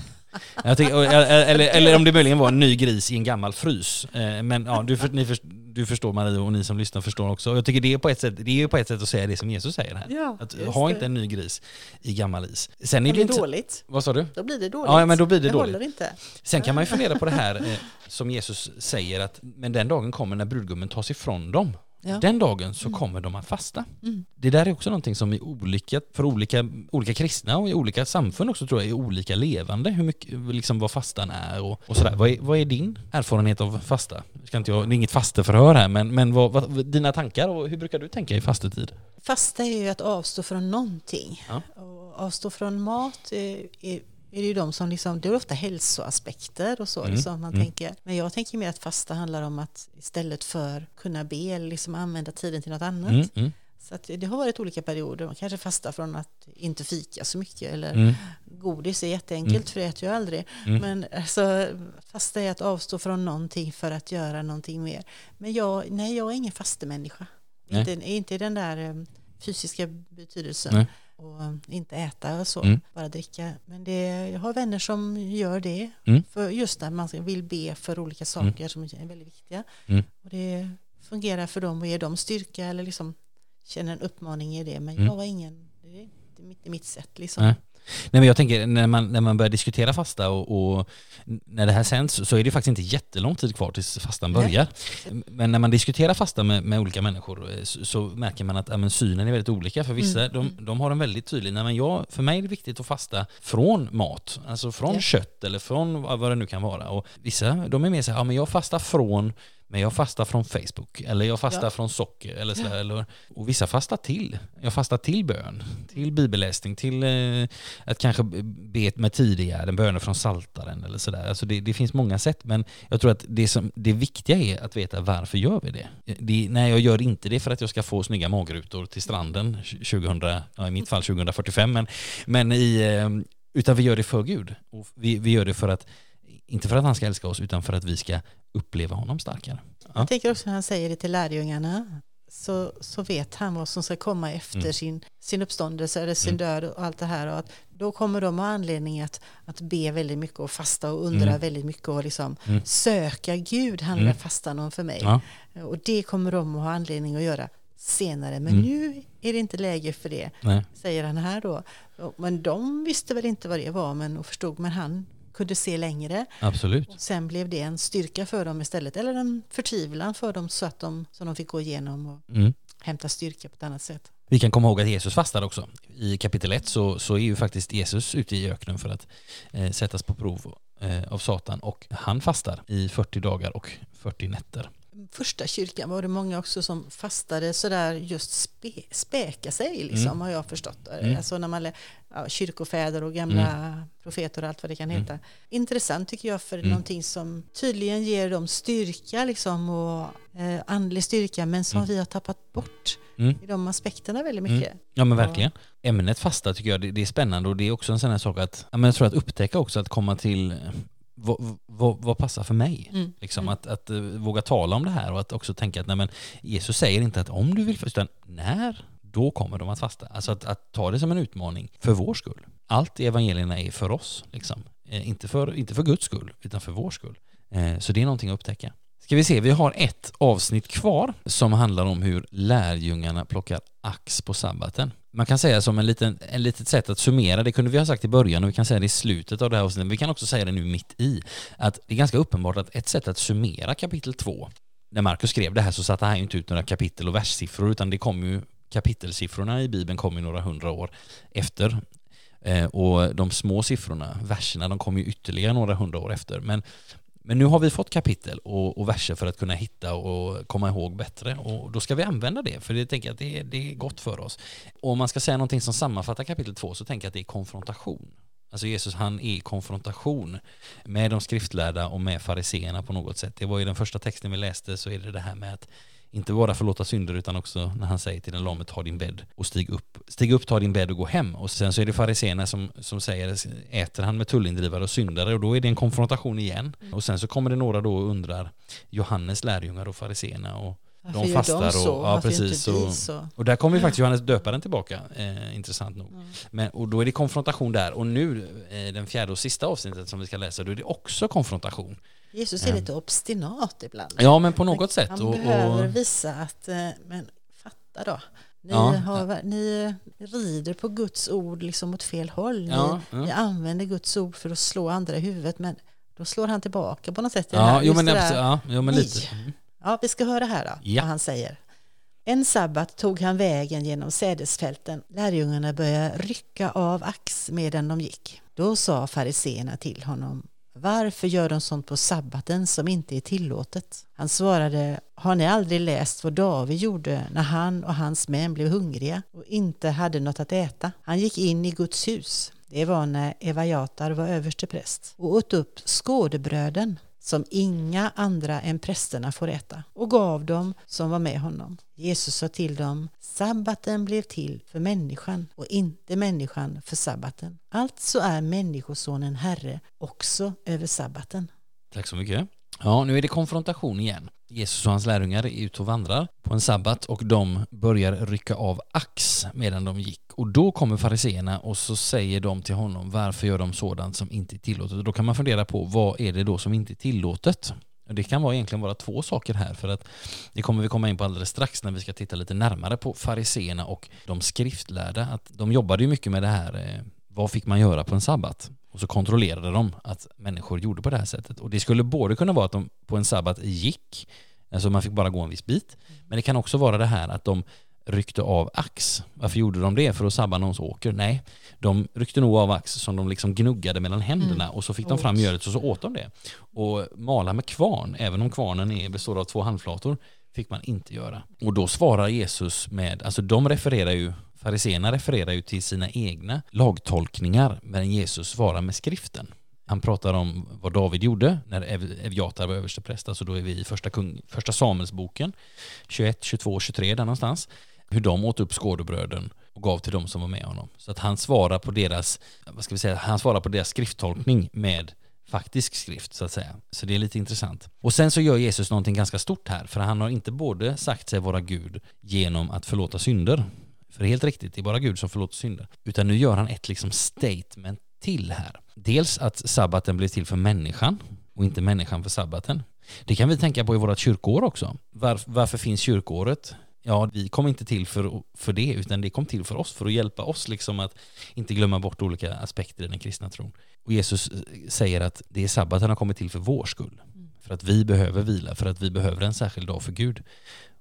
Tycker, och- eller, eller om det möjligen var en ny gris i en gammal frys. Eh, Men ja, du, för, ni du förstår Marie och ni som lyssnar förstår också. Jag tycker det är på ett sätt, det är på ett sätt att säga det som Jesus säger här. Ja, Att ha det. inte en ny gris i gammal is. Sen Det är det blir inte... dåligt. Vad sa du? Då blir det dåligt. Ja, men då blir det dåligt. håller inte. Sen kan man ju fundera på det här eh, som Jesus säger att men den dagen kommer när brudgummen tas ifrån dem. Ja. Den dagen så kommer de att fasta. Mm. Det där är också någonting som är olika för olika, olika kristna och i olika samfund också tror jag är olika levande. Hur mycket, liksom vad fastan är och, och sådär. Vad är, vad är din erfarenhet av fasta? Ska inte jag, det är inget fasteförhör här men, men vad, vad, dina tankar och hur brukar du tänka i fastetid? Fasta är ju att avstå från någonting. Ja. Och avstå från mat är, är, är det ju de som liksom, det är ofta hälsoaspekter och så Mm, liksom man mm. tänker. Men jag tänker mer att fasta handlar om att istället för kunna be eller liksom använda tiden till något annat. Mm, mm, Så det har varit olika perioder. Man kanske fastar från att inte fika så mycket eller mm, godis är jätteenkelt Mm. för det äter jag aldrig. mm. Men alltså, fasta är att avstå från någonting för att göra någonting mer. Men jag, nej, jag är ingen fastemänniska. Inte, inte i den där eh, fysiska betydelsen. Nej. Och inte äta och så, Mm. bara dricka. Men det, jag har vänner som gör det. Mm. För just när man vill be för olika saker som är väldigt viktiga. Mm. Och det fungerar för dem och ger dem styrka eller liksom känner en uppmaning i det. Men Mm. jag var ingen, det är inte mitt, mitt sätt liksom. Nej. Nej men jag tänker när man, när man börjar diskutera fasta och, och när det här sänds så är det faktiskt inte jättelång tid kvar tills fastan Nej. börjar. Men när man diskuterar fasta med, med olika människor eh, så, så märker man att ja, synen är väldigt olika. För vissa Mm, de, de har en väldigt tydlig, nej, men jag, för mig är det viktigt att fasta från mat, alltså från Ja. kött eller från vad vad det nu kan vara. Och vissa de är mer så här, ja men jag fastar från men jag fastar från Facebook eller jag fastar Ja. från socker eller så där, eller, och vissa fastar till. Jag fastar till bön, till bibelläsning, till eh, att kanske be med tidigare, böner från saltaren eller sådär. Alltså det, det finns många sätt men jag tror att det, som, det viktiga är att veta varför gör vi det? det? Nej, jag gör inte det för att jag ska få snygga magrutor till stranden 2000, ja, i mitt fall 2045 men, men i, eh, utan vi gör det för Gud. Och vi, vi gör det för att, inte för att han ska älska oss utan för att vi ska uppleva honom starkare. Ja. Jag tänker också när han säger det till lärjungarna så, så vet han vad som ska komma efter Mm. sin, sin uppståndelse eller sin Mm. död och allt det här. Och att då kommer de ha anledning att, att be väldigt mycket och fasta och undra Mm. väldigt mycket och liksom Mm. söka Gud handlar Mm. fastan om för mig. Ja. Och det kommer de att ha anledning att göra senare. Men Mm. nu är det inte läge för det, Nej. säger han här då. Men de visste väl inte vad det var men, och förstod, men han kunde se längre. Absolut. Och sen blev det en styrka för dem istället, eller en förtvivlan för dem så att de, så de fick gå igenom och Mm. hämta styrka på ett annat sätt. Vi kan komma ihåg att Jesus fastade också. I kapitel 1 så, så är ju faktiskt Jesus ute i öknen för att eh, sättas på prov eh, av Satan och han fastar i 40 dagar och 40 nätter. Första kyrkan var det många också som fastade sådär just spe, späka sig liksom Mm. har jag förstått. Mm. Alltså när man lä- ja, kyrkofäder och gamla Mm. profeter och allt vad det kan Mm. heta. Intressant tycker jag för Mm. någonting som tydligen ger dem styrka liksom och eh, andlig styrka men som Mm. vi har tappat bort Mm. i de aspekterna väldigt Mm. mycket. Ja men verkligen. Ämnet fasta tycker jag det, det är spännande och det är också en sån här sak att, jag tror att upptäcka också att komma till vad, vad, vad passar för mig? Mm. Liksom, Mm. att, att eh, våga tala om det här och att också tänka att nej, men Jesus säger inte att om du vill fasta, utan när, då kommer de att fasta. Alltså att, att ta det som en utmaning för vår skull. Allt i evangelierna är för oss, liksom. Eh, inte, för, inte för Guds skull, utan för vår skull. Eh, så det är någonting att upptäcka. Ska vi se, vi har ett avsnitt kvar som handlar om hur lärjungarna plockar ax på sabbaten. Man kan säga som en liten, en litet sätt att summera, det kunde vi ha sagt i början och vi kan säga det i slutet av det här avsnittet, men vi kan också säga det nu mitt i, att det är ganska uppenbart att ett sätt att summera kapitel 2, när Markus skrev det här så satte han ju inte ut några kapitel och verssiffror utan det kom ju kapitelsiffrorna i Bibeln kom ju några hundra år efter Eh, och de små siffrorna, verserna, de kom ju ytterligare några hundra år efter. Men, men nu har vi fått kapitel och, och verser för att kunna hitta och komma ihåg bättre och då ska vi använda det för det tänker jag att det, är- det är gott för oss. Och om man ska säga någonting som sammanfattar kapitel två så tänker jag att det är konfrontation. Alltså Jesus han är i konfrontation med de skriftlärda och med fariseerna på något sätt. Det var i den första texten vi läste så är det det här med att inte bara förlåta synder utan också när han säger till den lame ta din bädd och stig upp. Stig upp, ta din bädd och gå hem. Och sen så är det fariséerna som, som säger äter han med tullindrivare och syndare och då är det en konfrontation igen. Och sen så kommer det några då och undrar Johannes lärjungar och fariséerna och Varför de gör fastar de och- så? ja, Varför precis, och- och där kommer ju faktiskt Johannes döparen tillbaka, eh, intressant nog. Mm. Men, och då är det konfrontation där. Och nu, eh, den fjärde och sista avsnittet som vi ska läsa, då är det också konfrontation. Jesus är lite obstinat ibland. Ja, men på något sätt. Han Och, behöver och, visa att, eh, men fatta då. Ni, Ja. har, ni rider på Guds ord liksom åt fel håll. Ni, ja, ja. ni använder Guds ord för att slå andra i huvudet men då slår han tillbaka på något sätt. Ja, här. jo, men, ja, jo, men lite. Mm. Ja, vi ska höra här då, Ja. vad han säger. En sabbat tog han vägen genom sädesfälten. Lärjungarna började rycka av ax medan de gick. Då sa fariseerna till honom varför gör de sånt på sabbaten som inte är tillåtet? Han svarade, har ni aldrig läst vad David gjorde när han och hans män blev hungriga och inte hade något att äta? Han gick in i Guds hus. Det var när Evajatar var överste präst och åt upp skådebröden som inga andra än prästerna får äta och gav dem som var med honom. Jesus sa till dem, sabbaten blev till för människan och inte människan för sabbaten. Alltså är människosonen herre också över sabbaten. Tack så mycket. Ja, nu är det konfrontation igen. Jesus och hans lärjungar är ute och vandrar på en sabbat och de börjar rycka av ax medan de gick. Och då kommer fariseerna och så säger de till honom varför gör de sådant som inte är tillåtet? Och då kan man fundera på vad är det då som inte är tillåtet? Och Det kan vara egentligen vara två saker här för att det kommer vi komma in på alldeles strax när vi ska titta lite närmare på fariseerna och de skriftlärda. Att de jobbade ju mycket med det här, eh, vad fick man göra på en sabbat? Och så kontrollerade de att människor gjorde på det här sättet. Och det skulle både kunna vara att de på en sabbat gick, alltså man fick bara gå en viss bit, men det kan också vara det här att de ryckte av ax. Varför gjorde de det? För att sabba någons åker? Nej, de ryckte nog av ax som de liksom gnuggade mellan händerna och så fick de fram mjölet och så åt de det. Och mala med kvarn, även om kvarnen är, består av två handflator, fick man inte göra. Och då svarar Jesus med, alltså de refererar ju, fariséerna refererar ju till sina egna lagtolkningar, men Jesus svarar med skriften. Han pratar om vad David gjorde när Evjatar var överstepräst, alltså då är vi i första, kung, första Samuelsboken, 21, 22, 23 där någonstans, hur de åt upp skådebröden och gav till dem som var med honom. Så att han svarar på deras, vad ska vi säga, han svarar på deras skrifttolkning med faktisk skrift så att säga. Så det är lite intressant. Och sen så gör Jesus någonting ganska stort här, för han har inte både sagt sig vara Gud genom att förlåta synder, för helt riktigt, det är bara Gud som förlåter synder, utan nu gör han ett liksom statement till här. Dels att sabbaten blev till för människan och inte människan för sabbaten. Det kan vi tänka på i vårt kyrkoår också. Var, varför finns kyrkoåret? Ja, vi kom inte till för, för det, utan det kom till för oss, för att hjälpa oss liksom att inte glömma bort olika aspekter i den kristna tron. Och Jesus eh, säger att det är sabbaten har kommit till för vår skull. För att vi behöver vila, för att vi behöver en särskild dag för Gud.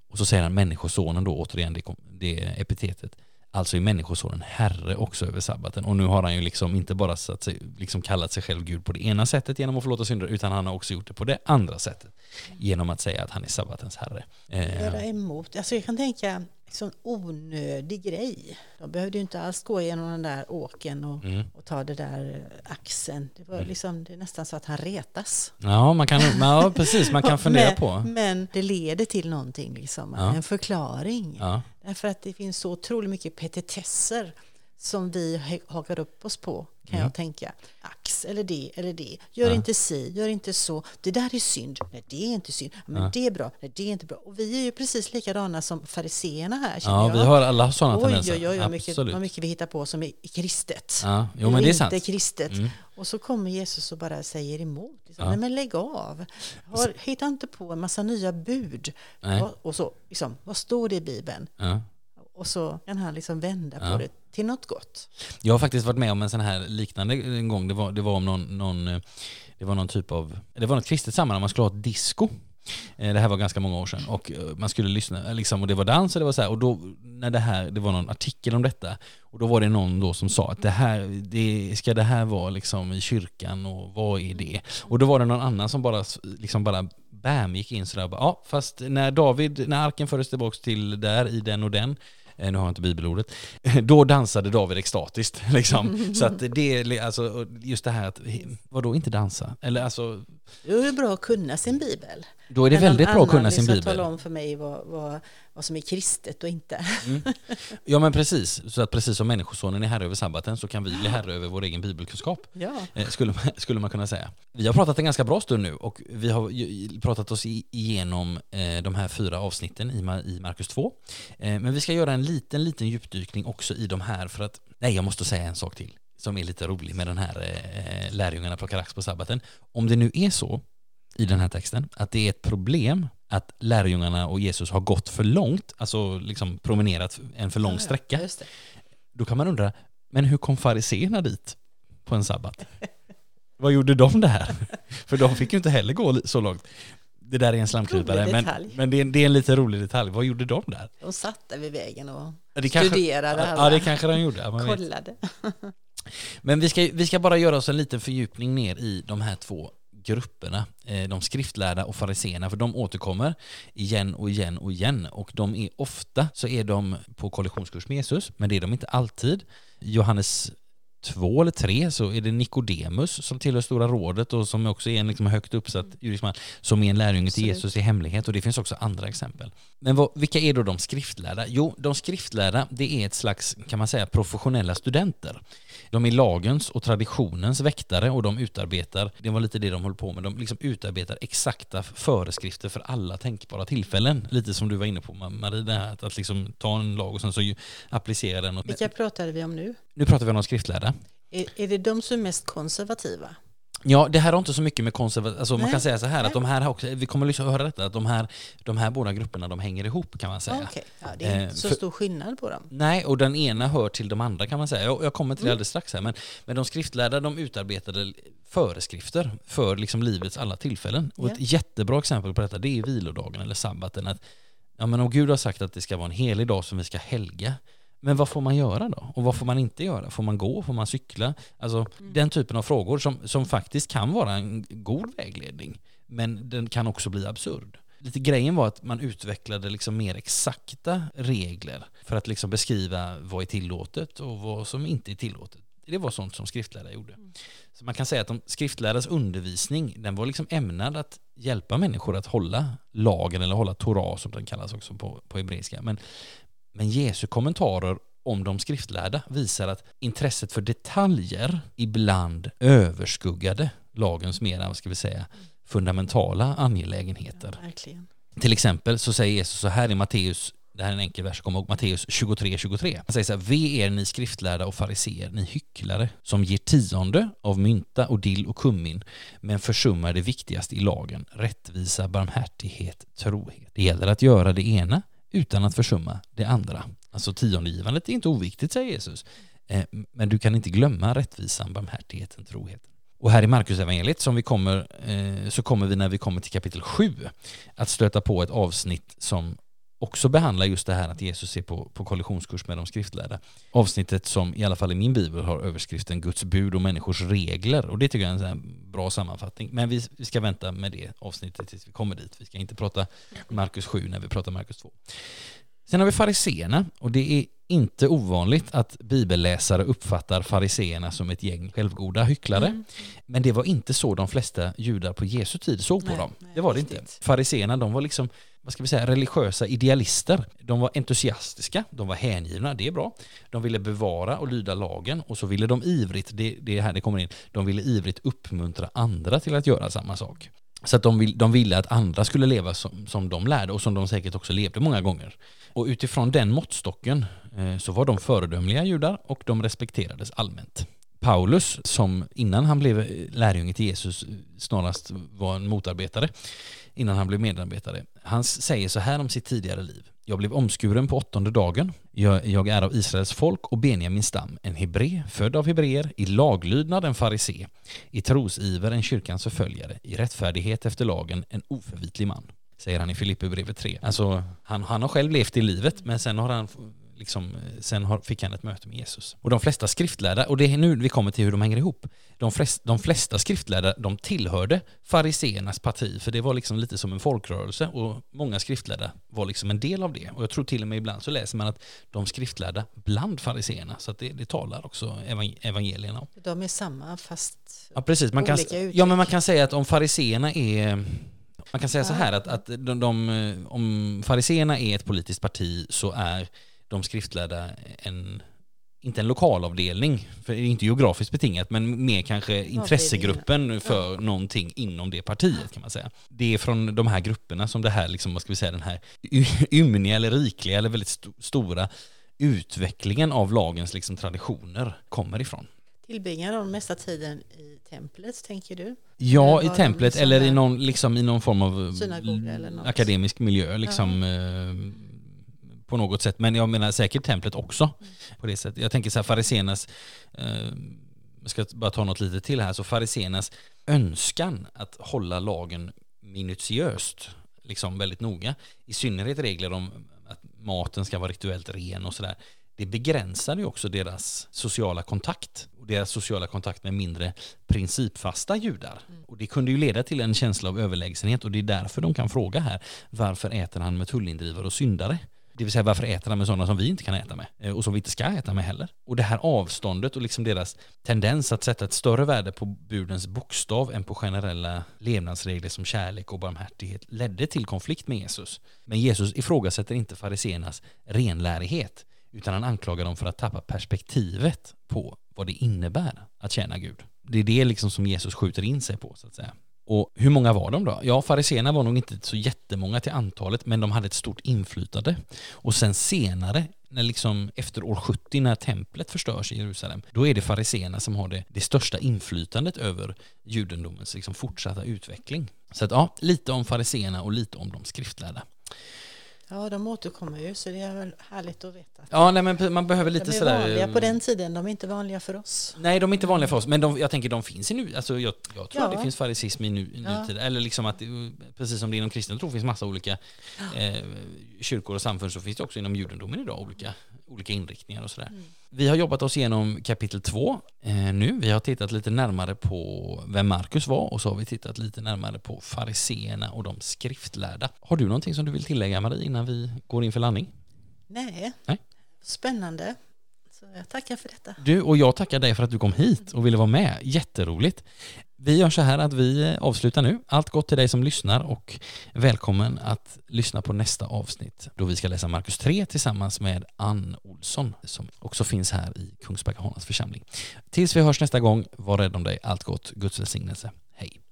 Och så säger han människosonen då, återigen det, det epitetet. Alltså är människosonen herre också över sabbaten. Och nu har han ju liksom inte bara satt sig, liksom kallat sig själv Gud på det ena sättet genom att förlåta synder, utan han har också gjort det på det andra sättet. Genom att säga att han är sabbatens herre. Eh. Göra emot. Alltså jag kan tänka, sån onödig grej. De behövde ju inte alls gå igenom den där åken och, mm. och ta det där axeln. Det var mm. liksom, det är nästan så att han retas. Ja, man kan, ja precis, man kan fundera men, på. Men det leder till någonting, liksom, ja. en förklaring. Ja. Därför att det finns så otroligt mycket petitesser som vi hakar upp oss på, kan mm. jag tänka. Ax, eller det, eller det. Gör ja. inte si, gör inte så. Det där är synd. Nej, det är inte synd. Men ja. det är bra. Nej, det är inte bra. Och vi är ju precis likadana som fariseerna här, Ja, jag. vi har alla sådana tendenser. Oj, oj, oj, mycket, vad mycket vi hittar på som är kristet. Ja, jo, men det är sant. Inte kristet. Mm. Och så kommer Jesus och bara säger emot. Liksom. Nej, men lägg av. Har, hitta inte på en massa nya bud. Och, och, så, liksom, vad står det i Bibeln? Och så kan han liksom vända ja. på det till något gott. Jag har faktiskt varit med om en sån här liknande en gång. Det var, det var om någon, någon, det var någon typ av, det var något kristet sammanhang, man skulle ha ett disco. Eh, det här var ganska många år sedan och eh, man skulle lyssna liksom, och det var dans och det var så här, och då när det här, det var någon artikel om detta och då var det någon då som sa att det här, det, ska det här vara liksom i kyrkan och vad är det? Och då var det någon annan som bara liksom bara bam gick in sådär ja fast när David, när arken fördes tillbaks till där i den och den Eh, nu har jag inte bibelordet, då dansade David extatiskt. Liksom. Så att det, alltså, just det här att, vadå inte dansa? Eller alltså... Det är bra att kunna sin bibel. Då är det väldigt bra att kunna sin bibel. tala om för mig vad, vad, vad som är kristet och inte. Mm. Ja men precis, så att precis som människosonen är herre över sabbaten så kan vi bli herre över vår egen bibelkunskap. Ja. Eh, skulle, man, skulle man kunna säga. Vi har pratat en ganska bra stund nu och vi har pratat oss igenom eh, de här fyra avsnitten i Markus 2. Eh, men vi ska göra en liten, liten djupdykning också i de här för att, nej jag måste säga en sak till som är lite rolig med den här lärjungarna plockar ax på sabbaten. Om det nu är så i den här texten att det är ett problem att lärjungarna och Jesus har gått för långt, alltså liksom promenerat en för lång sträcka. Då kan man undra, men hur kom fariseerna dit på en sabbat? Vad gjorde de där? För de fick ju inte heller gå så långt. Det där är en slamkrypare, men, men det, är, det är en lite rolig detalj. Vad gjorde de där? De satt där vid vägen och det studerade. Kanske, ja, det kanske de gjorde. Kollade. Men vi ska, vi ska bara göra oss en liten fördjupning ner i de här två grupperna, eh, de skriftlärda och fariseerna, för de återkommer igen och igen och igen och de är ofta så är de på kollisionskurs med Jesus, men det är de inte alltid. Johannes två eller tre så är det Nikodemus som tillhör Stora rådet och som också är en liksom högt uppsatt juristman som är en lärjunge till Jesus i hemlighet och det finns också andra exempel. Men vad, vilka är då de skriftlärda? Jo, de skriftlärda det är ett slags, kan man säga, professionella studenter. De är lagens och traditionens väktare och de utarbetar, det var lite det de höll på med, de liksom utarbetar exakta föreskrifter för alla tänkbara tillfällen. Lite som du var inne på Marie, det här att liksom ta en lag och sen så applicera den. Och... Vilka pratade vi om nu? Nu pratar vi om de skriftlärda. Är, är det de som är mest konservativa? Ja, det här har inte så mycket med konservativ... Alltså man kan säga så här att de här också, vi kommer liksom att höra detta, att de här, de här båda grupperna de hänger ihop kan man säga. Okay. Ja, det är inte eh, så för, stor skillnad på dem. Nej, och den ena hör till de andra kan man säga. Jag, jag kommer till det mm. alldeles strax här, men, men de skriftlärda de utarbetade föreskrifter för liksom livets alla tillfällen. Och yeah. ett jättebra exempel på detta det är vilodagen eller sabbaten. Att, ja, men om Gud har sagt att det ska vara en helig dag som vi ska helga, men vad får man göra då? Och vad får man inte göra? Får man gå? Får man cykla? Alltså mm. den typen av frågor som, som faktiskt kan vara en god vägledning. Men den kan också bli absurd. Lite grejen var att man utvecklade liksom mer exakta regler för att liksom beskriva vad är tillåtet och vad som inte är tillåtet. Det var sånt som skriftlärare gjorde. Mm. Så man kan säga att de skriftlärares undervisning den var liksom ämnad att hjälpa människor att hålla lagen eller hålla Torah som den kallas också på, på hebreiska. Men, men Jesu kommentarer om de skriftlärda visar att intresset för detaljer ibland överskuggade lagens mer, ska vi säga, fundamentala angelägenheter. Ja, Till exempel så säger Jesus så här i Matteus det här är en enkel vers, kom ihåg Matteus 23, 23. Han säger så här, ve er ni skriftlärda och fariseer, ni hycklare, som ger tionde av mynta och dill och kummin, men försummar det viktigaste i lagen, rättvisa, barmhärtighet, trohet. Det gäller att göra det ena utan att försumma det andra. Alltså tiondegivandet är inte oviktigt, säger Jesus. Eh, men du kan inte glömma rättvisan, barmhärtigheten, troheten. Och här i Markus evangeliet som vi kommer, eh, så kommer vi när vi kommer till kapitel 7 att stöta på ett avsnitt som också behandlar just det här att Jesus är på, på kollisionskurs med de skriftlärda. Avsnittet som i alla fall i min bibel har överskriften Guds bud och människors regler och det tycker jag är en bra sammanfattning. Men vi, vi ska vänta med det avsnittet tills vi kommer dit. Vi ska inte prata Markus 7 när vi pratar Markus 2. Sen har vi fariseerna och det är inte ovanligt att bibelläsare uppfattar fariseerna som ett gäng självgoda hycklare. Mm. Men det var inte så de flesta judar på Jesu tid såg på nej, dem. Det var det inte. Fariseerna, de var liksom, vad ska vi säga, religiösa idealister. De var entusiastiska, de var hängivna, det är bra. De ville bevara och lyda lagen och så ville de ivrigt, det, det är här det kommer in, de ville ivrigt uppmuntra andra till att göra samma sak. Så att de, vill, de ville att andra skulle leva som, som de lärde och som de säkert också levde många gånger. Och utifrån den måttstocken eh, så var de föredömliga judar och de respekterades allmänt. Paulus, som innan han blev eh, lärjunge till Jesus eh, snarast var en motarbetare, innan han blev medarbetare, han säger så här om sitt tidigare liv. Jag blev omskuren på åttonde dagen. Jag, jag är av Israels folk och Benjamin stam, en hebré, född av hebreer, i laglydnad en farisé, i trosiver en kyrkans förföljare, i rättfärdighet efter lagen en oförvitlig man säger han i Filipperbrevet 3. Alltså, han, han har själv levt i livet, men sen har han Liksom, sen har, fick han ett möte med Jesus. Och de flesta skriftlärda, och det är nu vi kommer till hur de hänger ihop, de, flest, de flesta skriftlärda de tillhörde fariseernas parti, för det var liksom lite som en folkrörelse och många skriftlärda var liksom en del av det. Och jag tror till och med ibland så läser man att de skriftlärda bland fariseerna, så det, det talar också evangelierna om. De är samma fast ja, precis. Man kan, Ja, men man kan säga att om fariseerna är man kan säga så här att, att de, de, om fariseerna är ett politiskt parti så är de skriftlärda en, inte en lokalavdelning, för det är inte geografiskt betingat, men mer kanske intressegruppen för ja. någonting inom det partiet kan man säga. Det är från de här grupperna som det här, liksom, vad ska vi säga, den här ymniga eller rikliga eller väldigt st stora utvecklingen av lagens liksom, traditioner kommer ifrån. Tillbringar de mesta tiden i templet, tänker du? Ja, i templet eller i någon, liksom, i någon form av akademisk miljö. Liksom, ja. På något sätt. Men jag menar säkert templet också. Mm. På det sättet. Jag tänker så här, fariséernas, eh, ska bara ta något lite till här, så fariséernas önskan att hålla lagen minutiöst, liksom väldigt noga, i synnerhet regler om att maten ska vara rituellt ren och sådär, det begränsade ju också deras sociala kontakt och deras sociala kontakt med mindre principfasta judar. Mm. Och det kunde ju leda till en känsla av överlägsenhet och det är därför de kan fråga här varför äter han med tullindrivare och syndare? Det vill säga varför äter han med sådana som vi inte kan äta med eh, och som vi inte ska äta med heller. Och det här avståndet och liksom deras tendens att sätta ett större värde på budens bokstav än på generella levnadsregler som kärlek och barmhärtighet ledde till konflikt med Jesus. Men Jesus ifrågasätter inte fariseernas renlärighet utan han anklagar dem för att tappa perspektivet på vad det innebär att tjäna Gud. Det är det liksom som Jesus skjuter in sig på så att säga. Och hur många var de då? Ja, fariséerna var nog inte så jättemånga till antalet, men de hade ett stort inflytande. Och sen senare, när liksom efter år 70 när templet förstörs i Jerusalem, då är det fariséerna som har det, det största inflytandet över judendomens liksom fortsatta utveckling. Så att ja, lite om fariséerna och lite om de skriftlärda. Ja, de återkommer ju så det är väl härligt att veta. Ja, nej, men man behöver lite sådär... De är vanliga på den tiden, de är inte vanliga för oss. Nej, de är inte vanliga för oss, men de, jag tänker de finns i nu. Alltså, jag, jag tror ja. att det finns farisism i, nu, i ja. nutid. Eller liksom att, precis som det inom kristen tro finns massa olika eh, kyrkor och samfund så finns det också inom judendomen idag olika olika inriktningar och sådär. Mm. Vi har jobbat oss igenom kapitel två eh, nu. Vi har tittat lite närmare på vem Markus var och så har vi tittat lite närmare på fariseerna och de skriftlärda. Har du någonting som du vill tillägga Marie innan vi går in för landning? Nej. Nej. Spännande. Så jag tackar för detta. Du, och jag tackar dig för att du kom hit och ville vara med. Jätteroligt. Vi gör så här att vi avslutar nu. Allt gott till dig som lyssnar och välkommen att lyssna på nästa avsnitt då vi ska läsa Markus 3 tillsammans med Ann Olsson som också finns här i Kungsbacka församling. Tills vi hörs nästa gång, var rädd om dig. Allt gott. Guds välsignelse. Hej.